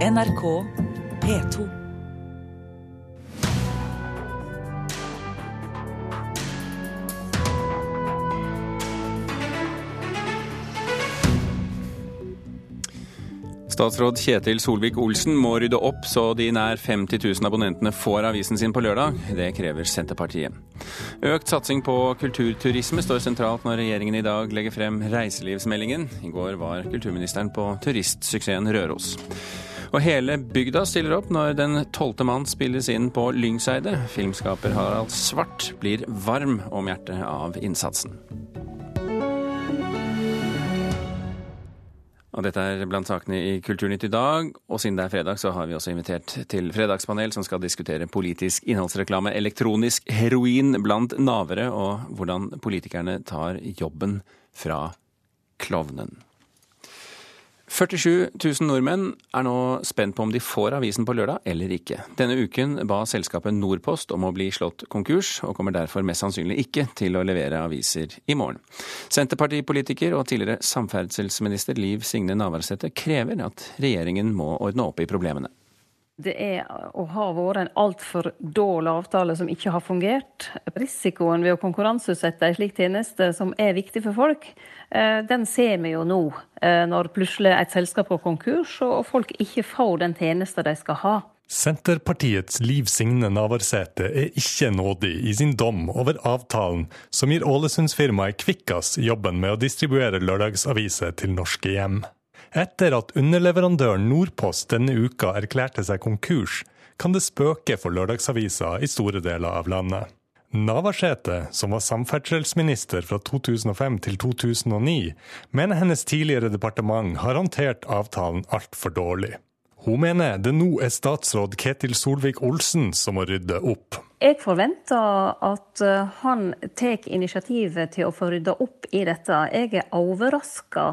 NRK P2. Statsråd Kjetil Solvik-Olsen må rydde opp så de nær 50 000 abonnentene får avisen sin på lørdag. Det krever Senterpartiet. Økt satsing på kulturturisme står sentralt når regjeringen i dag legger frem reiselivsmeldingen. I går var kulturministeren på turistsuksessen Røros. Og hele bygda stiller opp når Den tolvte mann spilles inn på Lyngseide. Filmskaper Harald Svart blir varm om hjertet av innsatsen. Og dette er blant sakene i Kulturnytt i dag. Og siden det er fredag, så har vi også invitert til fredagspanel som skal diskutere politisk innholdsreklame, elektronisk heroin blant navere, og hvordan politikerne tar jobben fra klovnen. 47 000 nordmenn er nå spent på om de får avisen på lørdag eller ikke. Denne uken ba selskapet Norpost om å bli slått konkurs, og kommer derfor mest sannsynlig ikke til å levere aviser i morgen. Senterpartipolitiker og tidligere samferdselsminister Liv Signe Navarsete krever at regjeringen må ordne opp i problemene det er å ha vært en altfor dårlig avtale som ikke har fungert. Risikoen ved å konkurranseutsette en slik tjeneste som er viktig for folk, eh, den ser vi jo nå, eh, når plutselig et selskap går konkurs og folk ikke får den tjenesten de skal ha. Senterpartiets Liv Signe Navarsete er ikke nådig i sin dom over avtalen som gir Ålesundsfirmaet Kvikkas jobben med å distribuere lørdagsaviser til norske hjem. Etter at underleverandøren Nordpost denne uka erklærte seg konkurs, kan det spøke for lørdagsaviser i store deler av landet. Navarsete, som var samferdselsminister fra 2005 til 2009, mener hennes tidligere departement har håndtert avtalen altfor dårlig. Hun mener det nå er statsråd Ketil Solvik-Olsen som må rydde opp. Jeg forventer at eh, han tar initiativet til å få rydda opp i dette. Jeg er overraska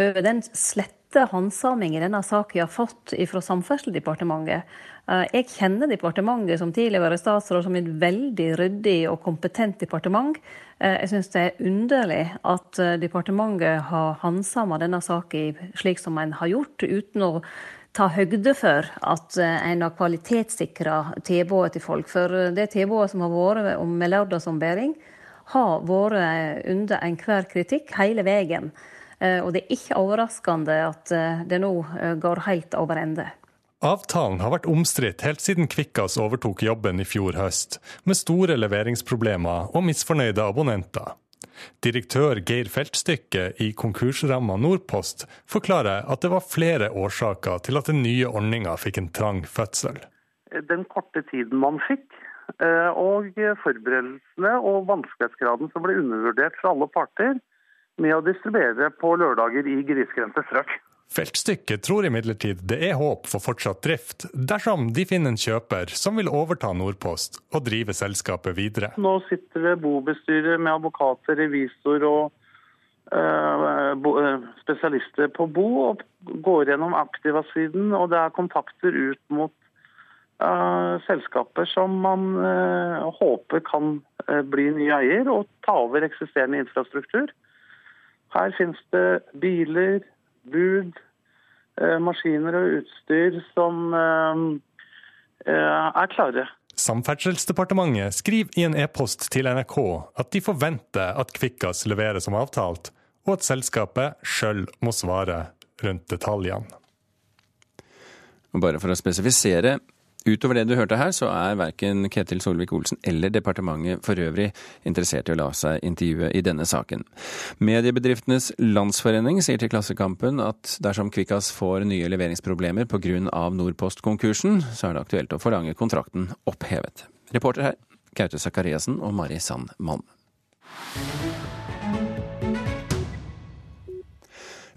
over den slette handsaminga denne saka har fått fra Samferdselsdepartementet. Eh, jeg kjenner departementet som tidligere statsråd som et veldig ryddig og kompetent departement. Eh, jeg syns det er underlig at eh, departementet har handsama denne saka slik som en har gjort, uten å ta høgde for at en har kvalitetssikra tilbudet til folk. For det tilbudet som har vært med lørdagsombering, har vært under enhver kritikk hele veien. Eh, og det er ikke overraskende at eh, det nå eh, går helt over ende. Avtalen har vært omstridt helt siden Kvikkas overtok jobben i fjor høst, med store leveringsproblemer og misfornøyde abonnenter. Direktør Geir Feltstykke i konkursramma Nordpost forklarer at det var flere årsaker til at den nye ordninga fikk en trang fødsel. Den korte tiden man fikk, og forberedelsene og vanskelighetsgraden som ble undervurdert fra alle parter, med å distribuere på lørdager i grisgrendte strøk. Feltstykket tror imidlertid det er håp for fortsatt drift, dersom de finner en kjøper som vil overta Nordpost og drive selskapet videre. Nå sitter det bobestyrer med advokater, revisor og øh, spesialister på bo og går gjennom Aktiva-siden, og det er kontakter ut mot øh, selskaper som man øh, håper kan bli nye eier og ta over eksisterende infrastruktur. Her finnes det biler, bud, eh, maskiner og utstyr som eh, eh, er klare. Samferdselsdepartementet skriver i en e-post til NRK at de forventer at Kvikkas leverer som avtalt, og at selskapet sjøl må svare rundt detaljene. Bare for å spesifisere, Utover det du hørte her, så er verken Ketil Solvik-Olsen eller departementet for øvrig interessert i å la seg intervjue i denne saken. Mediebedriftenes Landsforening sier til Klassekampen at dersom Kvikkas får nye leveringsproblemer pga. Nordpost-konkursen, så er det aktuelt å forlange kontrakten opphevet. Reporter her, Gaute Sakariassen og Mari Sand Malm.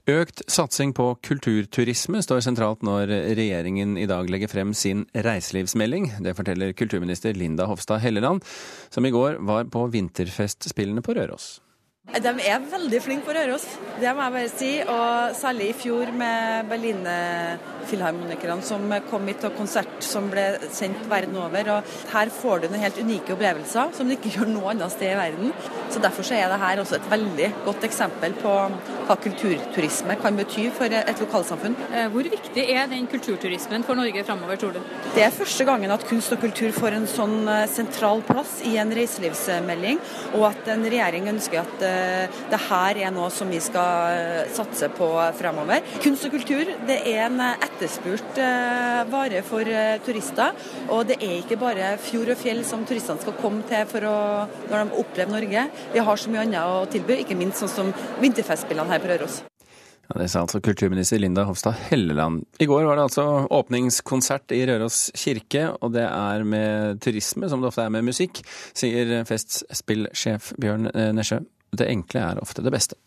Økt satsing på kulturturisme står sentralt når regjeringen i dag legger frem sin reiselivsmelding. Det forteller kulturminister Linda Hofstad Helleland, som i går var på vinterfestspillene på Røros. De er veldig flinke på Røros, det må jeg bare si. Og særlig i fjor med Berline-filharmonikerne som kom hit og konsert som ble sendt verden over. Og her får du noen helt unike opplevelser som du ikke gjør noe annet sted i verden. Så Derfor så er det her også et veldig godt eksempel på hva kulturturisme kan bety for et lokalsamfunn. Eh, hvor viktig er den kulturturismen for Norge framover, tror du? Det er første gangen at kunst og kultur får en sånn eh, sentral plass i en reiselivsmelding, og at en regjering ønsker at det her er noe som vi skal satse på fremover. Kunst og kultur det er en etterspurt uh, vare for turister, og det er ikke bare fjord og fjell som turistene skal komme til for å, når de opplever Norge. Vi har så mye annet å tilby, ikke minst sånn som vinterfestspillene her på Røros. Ja, det sa altså kulturminister Linda Hofstad Helleland. I går var det altså åpningskonsert i Røros kirke, og det er med turisme som det ofte er med musikk, sier Festspillsjef Bjørn eh, Nesjø. Det enkle er ofte det beste.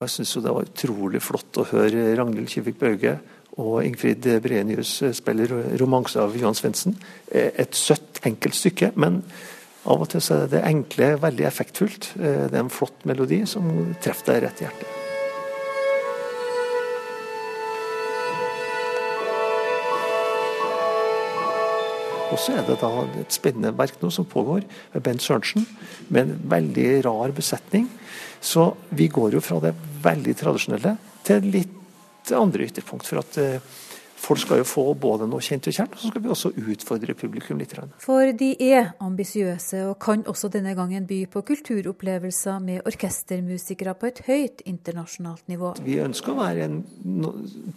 Jeg syns det var utrolig flott å høre Ragnhild Kivik Bauge og Ingfrid Brenius spille romanse av Johan Svendsen. Eh, et søtt, enkelt stykke, men av og til er det enkle veldig effektfullt. Eh, det er en flott melodi som treffer deg rett i hjertet. Og så er det da et spennende verk nå som pågår med Bent Sørensen, med en veldig rar besetning. Så vi går jo fra det veldig tradisjonelle til litt andre ytterpunkt. For at eh, folk skal jo få både noe kjent og kjent, og så skal vi også utfordre publikum litt. For de er ambisiøse, og kan også denne gangen by på kulturopplevelser med orkestermusikere på et høyt internasjonalt nivå. Vi ønsker å være en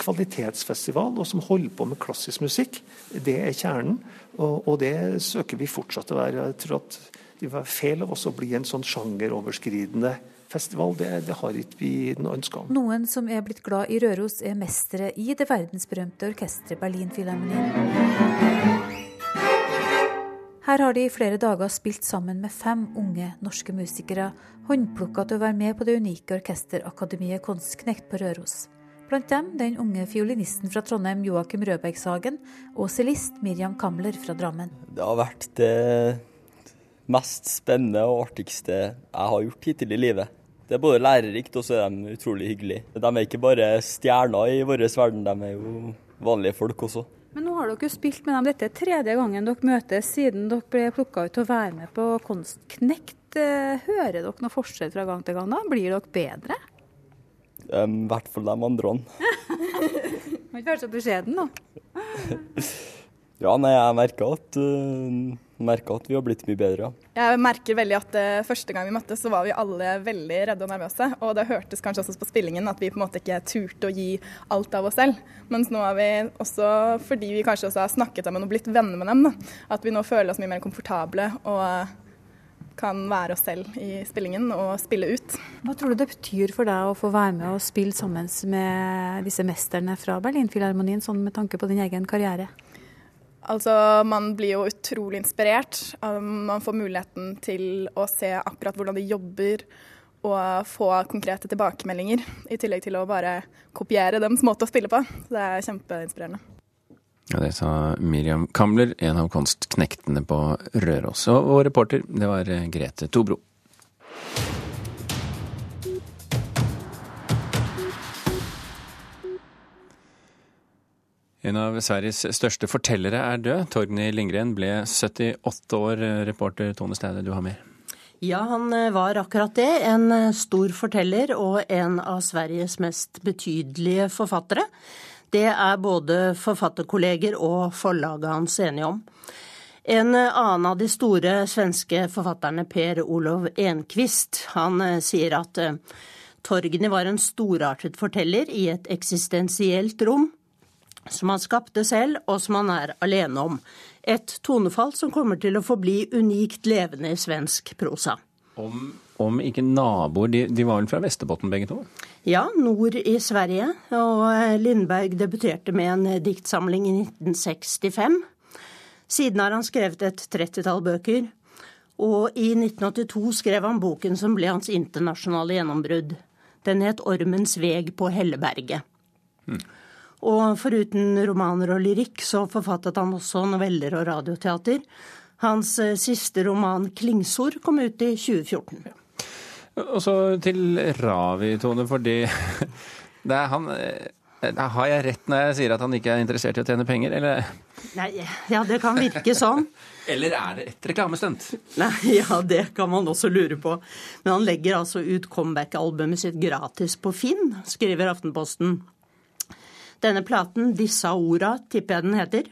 kvalitetsfestival og som holder på med klassisk musikk. Det er kjernen. Og, og, det søker vi fortsatt å være. Jeg tror at det vil være feil av oss å bli en sånn sjangeroverskridende festival. Det, det har ikke vi noe ønske om. Noen som er blitt glad i Røros, er mestere i det verdensberømte orkesteret Berlinfilharmonien. Her har de i flere dager spilt sammen med fem unge norske musikere, håndplukka til å være med på det unike orkesterakademiet Konstknekt på Røros. Blant dem den unge fiolinisten fra Trondheim Joakim Rødbergshagen og cellist Miriam Kamler fra Drammen. Det har vært det mest spennende og artigste jeg har gjort hittil i livet. Det er både lærerikt og så er de utrolig hyggelige. De er ikke bare stjerner i vår verden, de er jo vanlige folk også. Men nå har dere jo spilt med dem. Dette er tredje gangen dere møtes siden dere ble plukka ut til å være med på Konstknekt. Eh, hører dere noe forskjell fra gang til gang da? Blir dere bedre? I hvert fall de andre. Må ikke være så beskjeden, da. ja, nei, jeg merker at, uh, merker at vi har blitt mye bedre. Jeg merker veldig at uh, første gang vi møttes, så var vi alle veldig redde og nervøse. Og det hørtes kanskje også på spillingen at vi på en måte ikke turte å gi alt av oss selv. Mens nå er vi også, fordi vi kanskje også har snakket sammen og blitt venner med dem, da, at vi nå føler oss mye mer komfortable. og kan være oss selv i spillingen og spille ut. Hva tror du det betyr for deg å få være med og spille sammen med disse mesterne fra Berlinfilharmonien, sånn med tanke på din egen karriere? Altså, Man blir jo utrolig inspirert. Um, man får muligheten til å se akkurat hvordan de jobber og få konkrete tilbakemeldinger, i tillegg til å bare kopiere deres måte å spille på. Det er kjempeinspirerende. Ja, Det sa Miriam Kamler, en av konstknektene på Røros. Og vår reporter, det var eh, Grete Tobro. En av Sveriges største fortellere er død. Torgny Lindgren ble 78 år. Reporter Tone Steine, du har mer. Ja, han eh, var akkurat det. En eh, stor forteller og en av Sveriges mest betydelige forfattere. Det er både forfatterkolleger og forlaget hans enige om. En annen av de store svenske forfatterne, Per Olov Enquist, han eh, sier at eh, Torgny var en storartet forteller i et eksistensielt rom som han skapte selv, og som han er alene om. Et tonefall som kommer til å forbli unikt levende i svensk prosa. Om, om ikke naboer, de, de var vel fra Vesterbotten begge to? Ja, nord i Sverige. Og eh, Lindberg debuterte med en diktsamling i 1965. Siden har han skrevet et trettitall bøker. Og i 1982 skrev han boken som ble hans internasjonale gjennombrudd. Den het 'Ormens veg på Helleberget'. Mm. Og foruten romaner og lyrikk, så forfattet han også noveller og radioteater. Hans eh, siste roman 'Klingsord' kom ut i 2014. Og så til Ravi, Tone, fordi det er han Har jeg rett når jeg sier at han ikke er interessert i å tjene penger, eller? Nei, ja, det kan virke sånn. eller er det et reklamestunt? Nei, ja, det kan man også lure på. Men han legger altså ut comeback-albumet sitt gratis på Finn, skriver Aftenposten. Denne platen, 'Disse orda', tipper jeg den heter,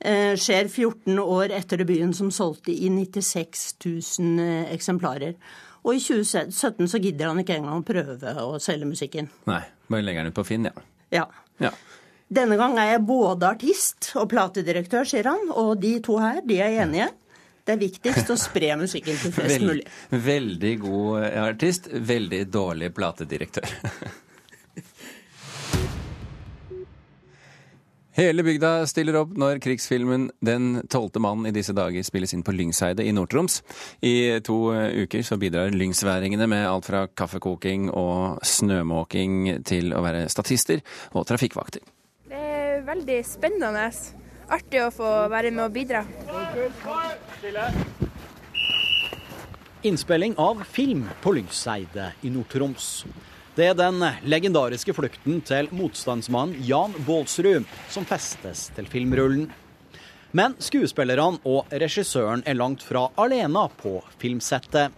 eh, skjer 14 år etter debuten, som solgte i 96 000 eh, eksemplarer. Og i 2017 så gidder han ikke engang å prøve å selge musikken. Nei, bare legger den ut på Finn, ja. Ja. ja. Denne gang er jeg både artist og platedirektør, sier han. Og de to her, de er enige. Det er viktigst å spre musikken til flest mulig. Veldig god artist, veldig dårlig platedirektør. Hele bygda stiller opp når krigsfilmen 'Den tolvte mann' i disse dager spilles inn på Lyngseidet i Nord-Troms. I to uker så bidrar lyngsværingene med alt fra kaffekoking og snømåking til å være statister og trafikkvakter. Det er veldig spennende. Artig å få være med og bidra. Innspilling av film på Lyngseidet i Nord-Troms. Det er den legendariske flukten til motstandsmannen Jan Baalsrud som festes til filmrullen. Men skuespillerne og regissøren er langt fra alene på filmsettet.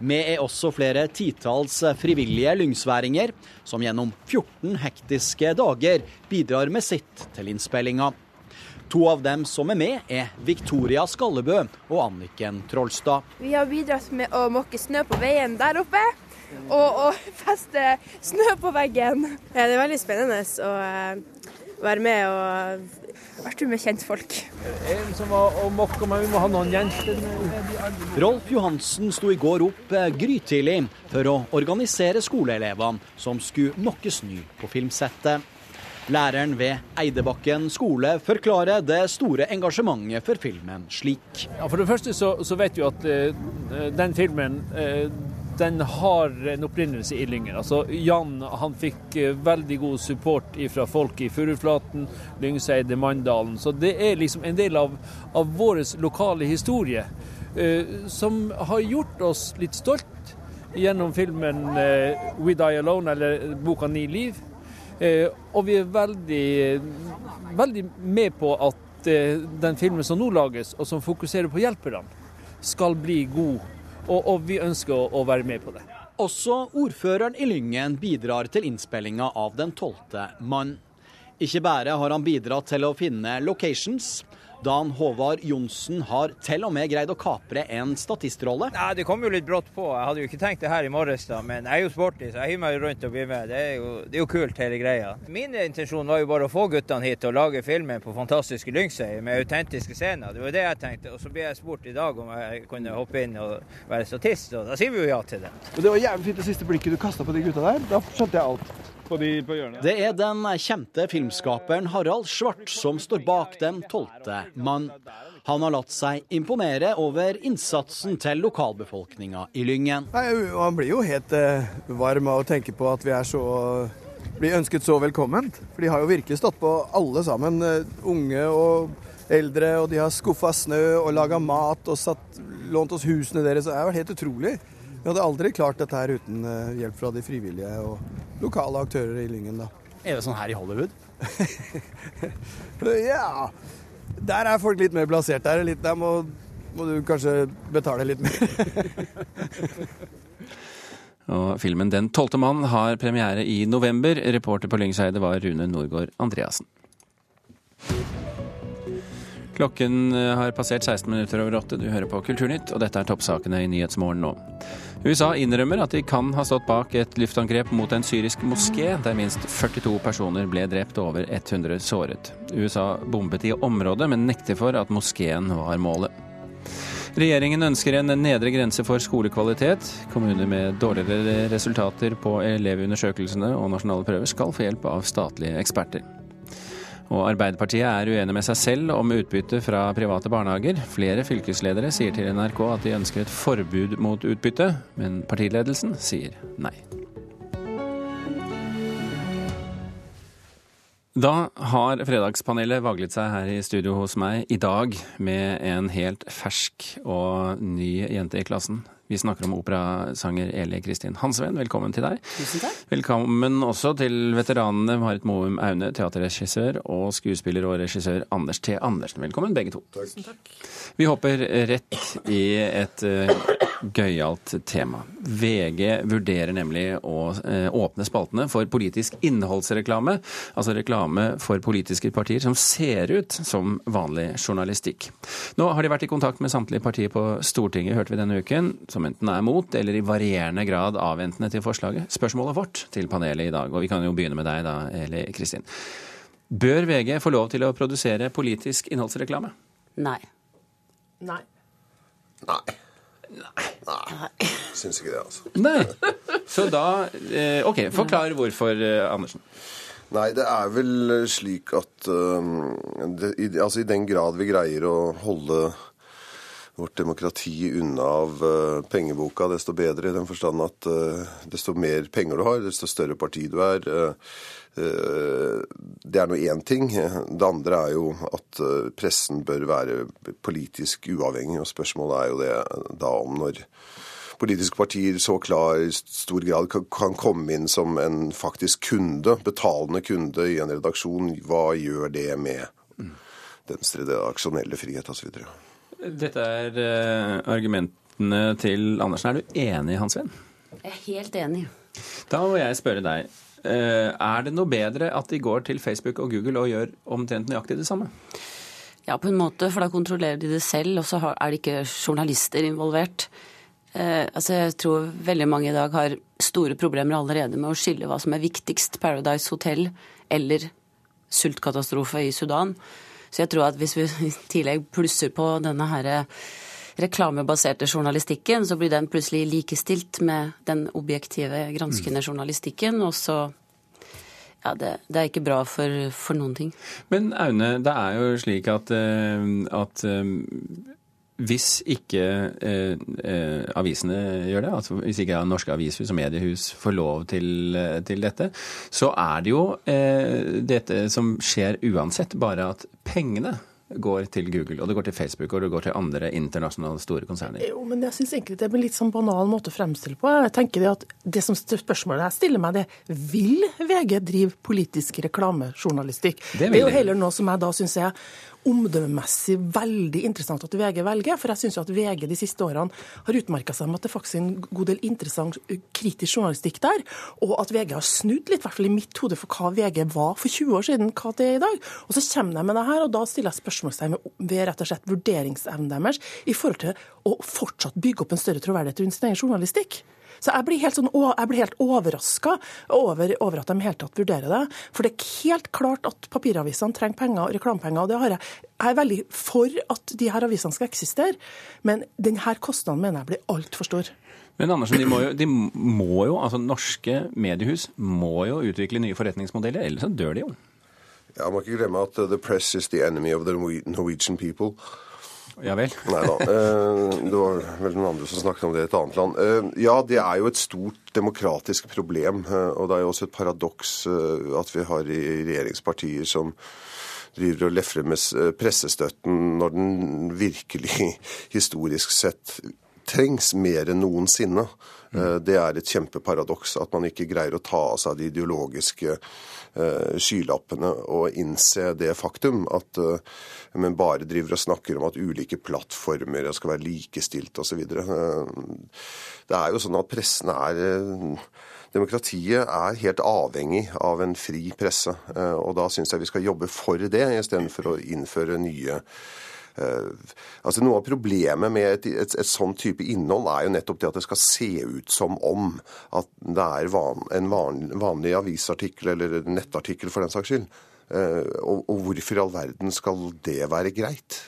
Vi er også flere titalls frivillige lyngsværinger som gjennom 14 hektiske dager bidrar med sitt til innspillinga. To av dem som er med, er Victoria Skallebø og Anniken Trollstad. Vi har bidratt med å måke snø på veien der oppe og, og feste snø på veggen. Ja, det er veldig spennende å uh, være med og være med kjentfolk. En som var og mokka meg, vi må ha noen jenter. Rolf Johansen sto i går opp eh, grytidlig for å organisere skoleelevene som skulle mokke snø på filmsettet. Læreren ved Eidebakken skole forklarer det store engasjementet for filmen slik. Ja, for det første så, så vet vi at uh, den filmen uh, den har en opprinnelse i Lyngen. Altså, Jan han fikk uh, veldig god support fra folk i Furuflaten, Lyngseide, Manndalen. Så det er liksom en del av, av vår lokale historie som har gjort oss litt stolt gjennom filmen 'We Die Alone', eller boka 'Ni liv'. Eh, og vi er veldig, veldig med på at eh, den filmen som nå lages, og som fokuserer på hjelperne, skal bli god. Og, og vi ønsker å, å, være med på det. Også ordføreren i Lyngen bidrar til innspillinga av Den tolvte mann. Ikke bare har han bidratt til å finne locations. Dan Håvard Johnsen har til og med greid å kapre en statistrolle. Nei, Det kom jo litt brått på. Jeg hadde jo ikke tenkt det her i morges, da, men jeg er jo sporty, så jeg hiver meg rundt og blir med. Det er, jo, det er jo kult, hele greia. Min intensjon var jo bare å få guttene hit og lage filmen på fantastiske Lyngsøy med autentiske scener. Det var det jeg tenkte. Og så ble jeg spurt i dag om jeg kunne hoppe inn og være statist, og da sier vi jo ja til det. Og Det var jævlig fint det siste blikket du kasta på de gutta der. Da skjønte jeg alt. På de, på det er den kjente filmskaperen Harald Svart som står bak Den tolvte mann. Han har latt seg imponere over innsatsen til lokalbefolkninga i Lyngen. Nei, Man blir jo helt eh, varm av å tenke på at vi er så blir ønsket så velkomment. For de har jo virkelig stått på alle sammen, eh, unge og eldre. Og de har skuffa snø og laga mat og satt, lånt oss husene deres. Det har vært helt utrolig. Vi hadde aldri klart dette her uten uh, hjelp fra de frivillige og lokale aktører i Lyngen. da. Er det sånn her i Hollywood? ja. Der er folk litt mer plassert. Der, litt, der må, må du kanskje betale litt mer. og filmen 'Den tolvte mann' har premiere i november. Reporter på Lyngseide var Rune Norgård Andreassen. Klokken har passert 16 minutter over åtte. Du hører på Kulturnytt, og dette er toppsakene i Nyhetsmorgen nå. USA innrømmer at de kan ha stått bak et luftangrep mot en syrisk moské, der minst 42 personer ble drept og over 100 såret. USA bombet i området, men nekter for at moskeen var målet. Regjeringen ønsker en nedre grense for skolekvalitet. Kommuner med dårligere resultater på elevundersøkelsene og nasjonale prøver skal få hjelp av statlige eksperter. Og Arbeiderpartiet er uenig med seg selv om utbytte fra private barnehager. Flere fylkesledere sier til NRK at de ønsker et forbud mot utbytte, men partiledelsen sier nei. Da har Fredagspanelet vaglet seg her i studio hos meg i dag med en helt fersk og ny jente i klassen. Vi snakker om operasanger Eli Kristin Hansveen. Velkommen til deg. Tusen takk. Velkommen også til veteranene Marit Moum Aune, teaterregissør, og skuespiller og regissør Anders T. Andersen. Velkommen begge to. Tusen takk. Vi hopper rett i et uh, gøyalt tema. VG vurderer nemlig å uh, åpne spaltene for politisk innholdsreklame, altså reklame for politiske partier som ser ut som vanlig journalistikk. Nå har de vært i kontakt med samtlige partier på Stortinget, hørte vi denne uken, som enten er mot eller i varierende grad avventende til forslaget. Spørsmålet vårt til panelet i dag, og vi kan jo begynne med deg da, Eli Kristin. Bør VG få lov til å produsere politisk innholdsreklame? Nei. Nei. Nei. Nei. Syns ikke det, altså. Nei. Så da eh, OK, forklar hvorfor, eh, Andersen. Nei, det er vel slik at uh, det, i, altså i den grad vi greier å holde vårt demokrati unna av uh, pengeboka, desto bedre i den forstand at uh, desto mer penger du har, desto større parti du er. Uh, det er nå én ting. Det andre er jo at pressen bør være politisk uavhengig, og spørsmålet er jo det da om når politiske partier så klar i stor grad kan komme inn som en faktisk kunde, betalende kunde i en redaksjon, hva gjør det med dens redaksjonelle frihet osv.? Dette er uh, argumentene til Andersen. Er du enig, Hans Venn? Jeg er helt enig. Da må jeg spørre deg. Uh, er det noe bedre at de går til Facebook og Google og gjør omtrent nøyaktig det samme? Ja, på en måte, for da kontrollerer de det selv, og så er det ikke journalister involvert. Uh, altså, Jeg tror veldig mange i dag har store problemer allerede med å skille hva som er viktigst, Paradise Hotel eller sultkatastrofe i Sudan. Så jeg tror at hvis vi i tillegg plusser på denne her reklamebaserte journalistikken, så blir den plutselig likestilt med den objektive, granskende mm. journalistikken. Og så ja, det, det, er ikke bra for, for, noen ting. Men Aune, det er jo slik at, eh, at eh, hvis ikke eh, eh, avisene gjør det, altså hvis ikke norske avishus og mediehus får lov til, eh, til dette, så er det jo eh, dette som skjer uansett, bare at pengene går til Google, og det går til Facebook og det går til andre internasjonale store konserner. Jo, men jeg syns egentlig det er en litt sånn banal måte å fremstille på. Jeg tenker det at det som Spørsmålet jeg stiller meg, det er vil VG drive politisk reklamejournalistikk? Det, det er jo heller noe som jeg da syns er omdømmemessig veldig interessant at VG velger. For jeg syns at VG de siste årene har utmerka seg med at det faktisk er en god del interessant kritisk journalistikk der. Og at VG har snudd litt, i hvert fall i mitt hode, for hva VG var for 20 år siden, hva det er i dag. Og så kommer de med det her, og da stiller jeg spørsmålstegn ved rett og slett vurderingsevnen deres i forhold til å fortsatt bygge opp en større troverdighet rundt sin egen journalistikk. Så jeg blir helt, sånn, helt overraska over, over, at de i hele tatt vurderer det. For det er helt klart at papiravisene trenger penger, reklamepenger. og det jeg. Jeg er veldig for at de her avisene skal eksistere, men denne kostnaden mener jeg blir altfor stor. Men Andersen, de må, jo, de må jo, altså norske mediehus må jo utvikle nye forretningsmodeller, ellers dør de jo. Ja, Man må ikke glemme at uh, the press is the enemy of the Norwegian people. Ja vel? Nei da. Eh, det var vel noen andre som snakket om det i et annet land. Eh, ja, det er jo et stort demokratisk problem. Eh, og det er jo også et paradoks at vi har regjeringspartier som driver og lefrer med pressestøtten når den virkelig historisk sett trengs mer enn noensinne. Det er et kjempeparadoks at man ikke greier å ta av seg de ideologiske skylappene og innse det faktum at man bare driver og snakker om at ulike plattformer skal være likestilt osv. Eh, det er jo sånn at pressen er eh, Demokratiet er helt avhengig av en fri presse, og da syns jeg vi skal jobbe for det, istedenfor å innføre nye Eh, altså Noe av problemet med et, et, et sånn type innhold er jo nettopp det at det skal se ut som om at det er van, en van, vanlig avisartikkel eller nettartikkel for den saks skyld. Eh, og, og hvorfor i all verden skal det være greit?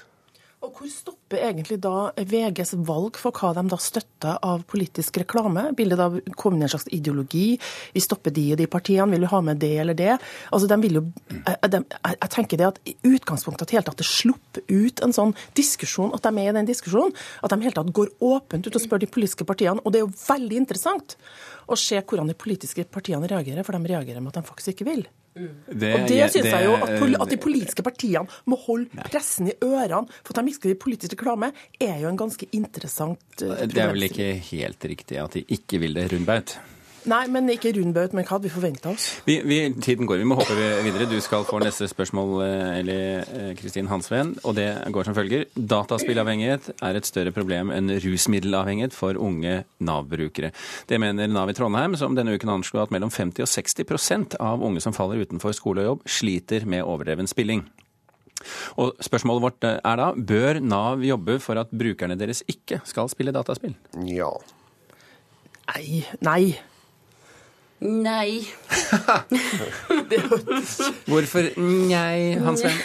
Og hvor stopper stopper egentlig da VGs valg for hva de da støtter av politisk reklame? Vil det da komme en slags ideologi? Vi stopper de og de partiene, vil du ha med det eller det? Altså, de vil jo, de, jeg tenker det at i utgangspunktet at hele tatt det slipper ut en sånn diskusjon, at de er med i den diskusjonen. At de hele tatt går åpent ut og spør de politiske partiene. Og det er jo veldig interessant å se hvordan de politiske partiene reagerer, for de reagerer med at de faktisk ikke vil. Det, og det syns jeg jo at, at, de politiske partiene må holde pressen i ørene for at de ikke skal politisk reklame, er jo en ganske interessant uh, Det er vel ikke helt riktig at de ikke vil det, Rundbaut? Nei, men ikke rundbaut, men hva hadde vi forventa oss? Vi, vi, tiden går, vi må hoppe videre. Du skal få neste spørsmål, eh, Eli eh, Kristin Hansven. Og det går som følger. Dataspillavhengighet er et større problem enn rusmiddelavhengighet for unge Nav-brukere. Det mener Nav i Trondheim, som denne uken anslo at mellom 50 og 60% av unge som faller utenfor skole og jobb, sliter med overdreven spilling. Og Spørsmålet vårt eh, er da bør Nav jobbe for at brukerne deres ikke skal spille dataspill? Ja. Nei. Nei. Nei. Hvorfor nei, Hans Sven?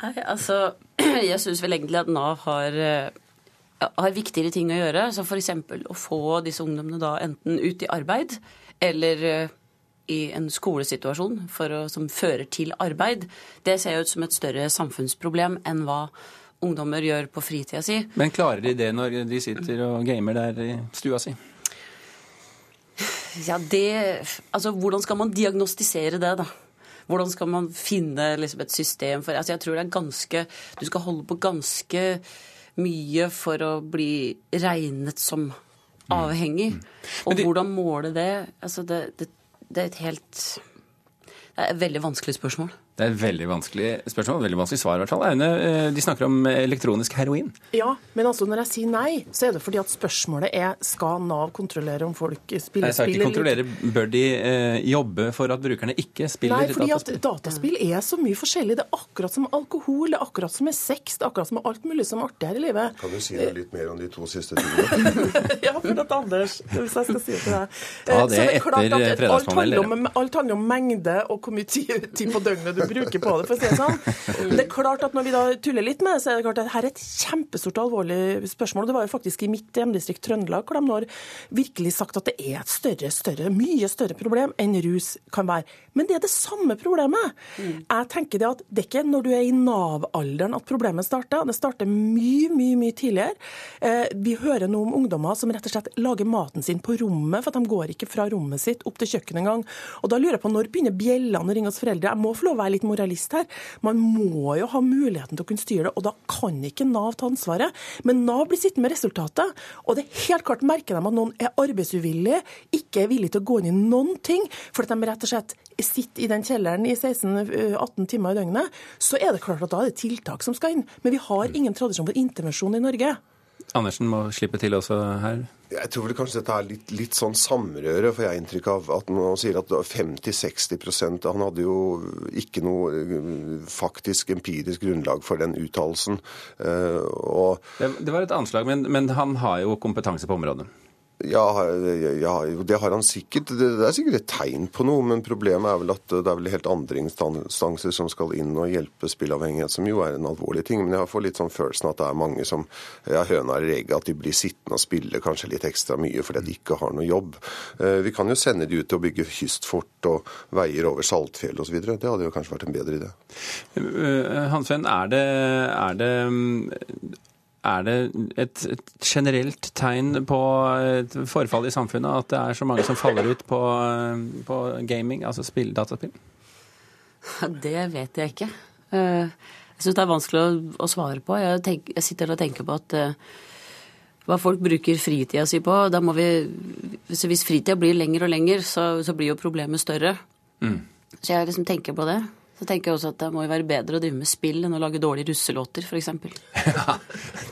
Nei, altså Jeg syns vel egentlig at Nav har, eh, har viktigere ting å gjøre. Som f.eks. å få disse ungdommene da enten ut i arbeid eller eh, i en skolesituasjon for å, som fører til arbeid. Det ser ut som et større samfunnsproblem enn hva ungdommer gjør på fritida si. Men klarer de det når de sitter og gamer der i stua si? Ja, det Altså, hvordan skal man diagnostisere det, da? Hvordan skal man finne liksom, et system for Altså, jeg tror det er ganske Du skal holde på ganske mye for å bli regnet som mm. avhengig. Mm. Og hvordan måle det? Altså, det, det, det er et helt Det er et veldig vanskelig spørsmål. Det er et veldig vanskelig spørsmål, veldig vanskelig svar i hvert fall. Aune, eh, de snakker om elektronisk heroin. Ja, men altså når jeg sier nei, så er det fordi at spørsmålet er skal Nav kontrollere om folk spiller spill eller ikke kontrollere. Bør de eh, jobbe for at brukerne ikke spiller dataspill? Nei, fordi at dataspill er så mye forskjellig. Det er akkurat som alkohol, det er akkurat som med sex, det er akkurat som med alt mulig som er artig her i livet. Kan du si noe litt mer om de to siste tingene? ja, for at Anders, hvis jeg skal si det til deg. Ja, det er etter fredagspanelet. Alt handler om mengde og hvor mye tid på døgnet du bruker på det, for å si det sånn. Det er klart at Når vi da tuller litt med det, så er det klart at her er et kjempestort alvorlig spørsmål. Det var jo faktisk i mitt hjemdistrikt Trøndelag hvor de har virkelig sagt at det er et større, større, mye større problem enn rus kan være. Men det er det samme problemet. Jeg tenker det at det er ikke når du er i Nav-alderen at problemet starter. Det starter mye, mye mye tidligere. Eh, vi hører nå om ungdommer som rett og slett lager maten sin på rommet, for at de går ikke fra rommet sitt opp til kjøkkenet engang. Og da lurer jeg på når begynner bjellene å ringe hos foreldre? Jeg må få lov å være litt moralist her. Man må jo ha muligheten til å kunne styre det, og da kan ikke Nav ta ansvaret. Men Nav blir sittende med resultatet, og det er helt klart merker de at noen er arbeidsuvillige, ikke er villige til å gå inn i noen ting, fordi de rett og slett sitter i den kjelleren i 16-18 timer i døgnet, så er det klart at da er det tiltak som skal inn. Men vi har ingen tradisjon for intervensjon i Norge. Andersen må slippe til også her. Jeg tror vel kanskje dette er litt, litt sånn samrøre, for jeg har inntrykk av at man sier at 50-60% Han hadde jo ikke noe eh, faktisk empirisk grunnlag for den uttalelsen. Uh, det, det, var et anslag, men, men han har jo kompetanse på området? Ja, ja, det har han sikkert. Det er sikkert et tegn på noe, men problemet er vel at det er vel helt andre instanser som skal inn og hjelpe spillavhengighet, som jo er en alvorlig ting. Men jeg får litt sånn følelsen at det er mange som ja, høna eller egget, at de blir sittende og spille kanskje litt ekstra mye fordi de ikke har noe jobb. Eh, vi kan jo sende de ut til å bygge kystfort og veier over Saltfjell osv. Det hadde jo kanskje vært en bedre idé. Eh, Hansven, er det, er det mm, er det et, et, generelt tegn på et forfall i samfunnet at det er så mange som faller ut på, på gaming, altså spill, dataspill? Det vet jeg ikke. Eh, jeg syns det er vanskelig å, å svare på. Jeg, tenk, jeg, sitter og tenker på at uh, hva folk bruker fritida si på. Da må vi, hvis fritida blir lenger og lenger, så, så blir jo problemet større. Mm. Så jeg liksom tenker på det. Så tenker jeg også at det må jo være bedre å drive med spill enn å lage dårlige russelåter, f.eks. Ja,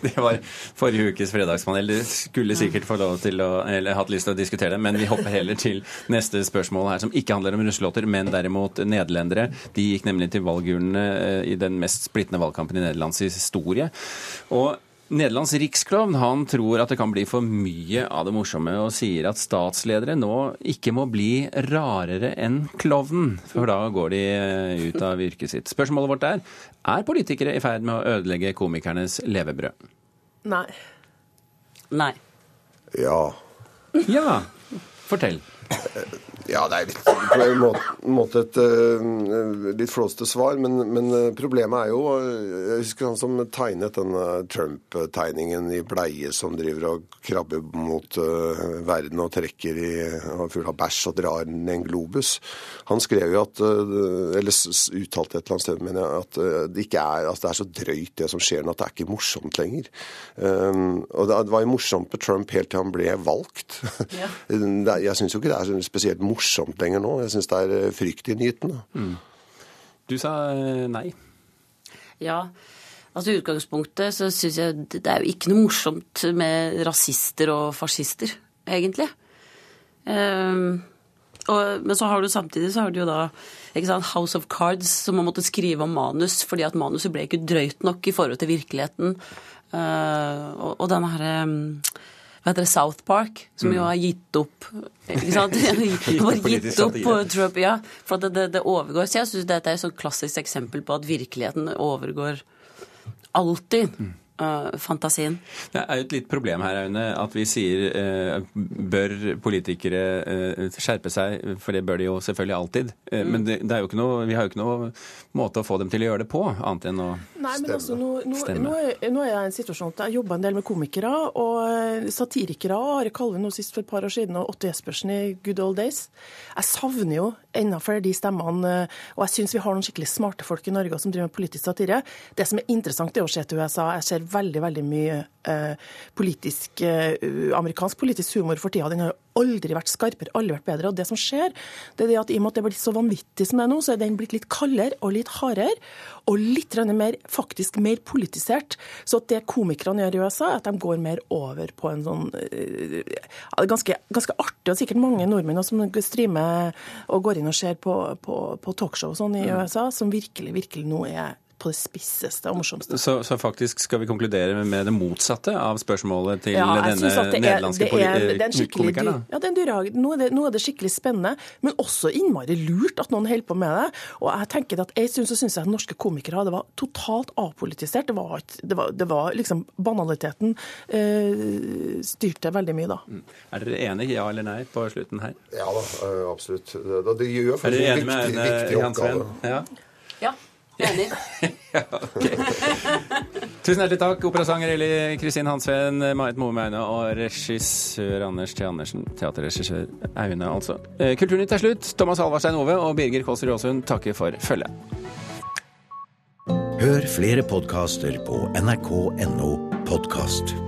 det var forrige ukes fredagspanel. Du skulle sikkert få lov til å, eller hatt lyst til å diskutere det, men vi hopper heller til neste spørsmål her, som ikke handler om russelåter, men derimot nederlendere. De gikk nemlig til valgurnene eh, i den mest splittende valgkampen i Nederlands historie. Og Nederlands riksklovn han tror at det kan bli for mye av det morsomme, og sier at statsledere nå ikke må bli rarere enn klovnen, for da går de eh, ut av yrket sitt. Spørsmålet vårt er er politikere i ferd med å ødelegge komikernes levebrød? Nei. Nei. Ja. Ja. Fortell. Ja, det er litt, på en måte, et uh, litt flåste svar, men, men, problemet er jo Jeg husker han som tegnet denne Trump-tegningen i bleie som driver og krabber mot uh, verden og trekker i og full av bæsj og drar ned en globus. Han skrev jo at Eller uttalte et eller annet sted, mener jeg, at det ikke er at det er så drøyt det som skjer nå, at det er ikke morsomt lenger. Um, og det, var jo morsomt med Trump helt til han ble valgt. Ja. jeg syns jo ikke det er spesielt morsomt morsomt lenger nå. Jeg syns det er eh, fryktinngytende. Mm. Du sa eh, nei. Ja. Altså I utgangspunktet så syns jeg det er jo ikke noe morsomt med rasister og fascister, egentlig. Um, og, men så har du samtidig så har du jo da ikke sant, House of Cards, som man måtte skrive om manus fordi at manuset ble ikke drøyt nok i forhold til virkeligheten. Uh, og, og denne herre um, hva heter det, South Park, som jo mm. har gitt opp ikke sant? Bare gitt opp på Trump, ja. For det, det, det overgår. Så jeg syns dette er et sånn klassisk eksempel på at virkeligheten overgår alltid. Fantasien. Det er jo et litt problem her, Aune, at vi sier eh, bør politikere eh, skjerpe seg, for det bør de jo selvfølgelig alltid. Mm. Men det, det, er jo ikke noe, vi har jo ikke noe måte å få dem til å gjøre det på, annet enn å Nei, men altså, nå, nå, nå, er, nå, er, jeg i en situasjon at jeg jobber en del med komikere og satirikere. Are Kalve nå sist for et par år siden, og Otto Jespersen i Good Old Days. Jeg savner jo enda flere de stemmene, og jeg syns vi har noen skikkelig smarte folk i Norge som driver med politisk satire. Det som er interessant, er å se til USA. Jeg ser veldig veldig mye eh, politisk, eh, amerikansk politisk humor for tida. Den har aldri vært skarpere, aldri vært bedre. Og det som skjer, det er det at i og med at det er blitt så vanvittig som det er nå, så er den blitt litt kaldere og litt hardere. Og litt mer, faktisk mer politisert. Så at det komikerne gjør i USA, er at de går mer over på en sånn ja, ganske, ganske artig, og sikkert mange nordmenn som streamer og går inn og ser på, på, på talkshow og sånn i. USA, som virkelig, virkelig nå er på det spisseste og morsomste. Så, så, faktisk skal vi konkludere med det motsatte av spørsmålet til ja, denne nederlandske komikeren? Ja, det er nå, er det, nå er det skikkelig spennende, men også innmari lurt at noen holder på med det. Og jeg tenker at jeg syns, synes at norske komikere det var totalt apolitisert. Det var, det var, det var liksom Banaliteten eh, styrte veldig mye da. Mm. Er dere enige, ja eller nei, på slutten her? Ja da, eh, absolutt. Det, det gjør faktisk en viktig, viktig oppgave. Ja. ja. Enig. ja. Tusen hjertelig takk, operasanger Eli Kristin Hansveen, Marit Moemeine og regissør Anders T. Andersen. Teaterregissør Aune, altså. Eh, Kulturnytt er slutt. Thomas Halvarstein Ove og Birger Kåsrud Aasund takker for følget. Hør flere podkaster på nrk.no podkast.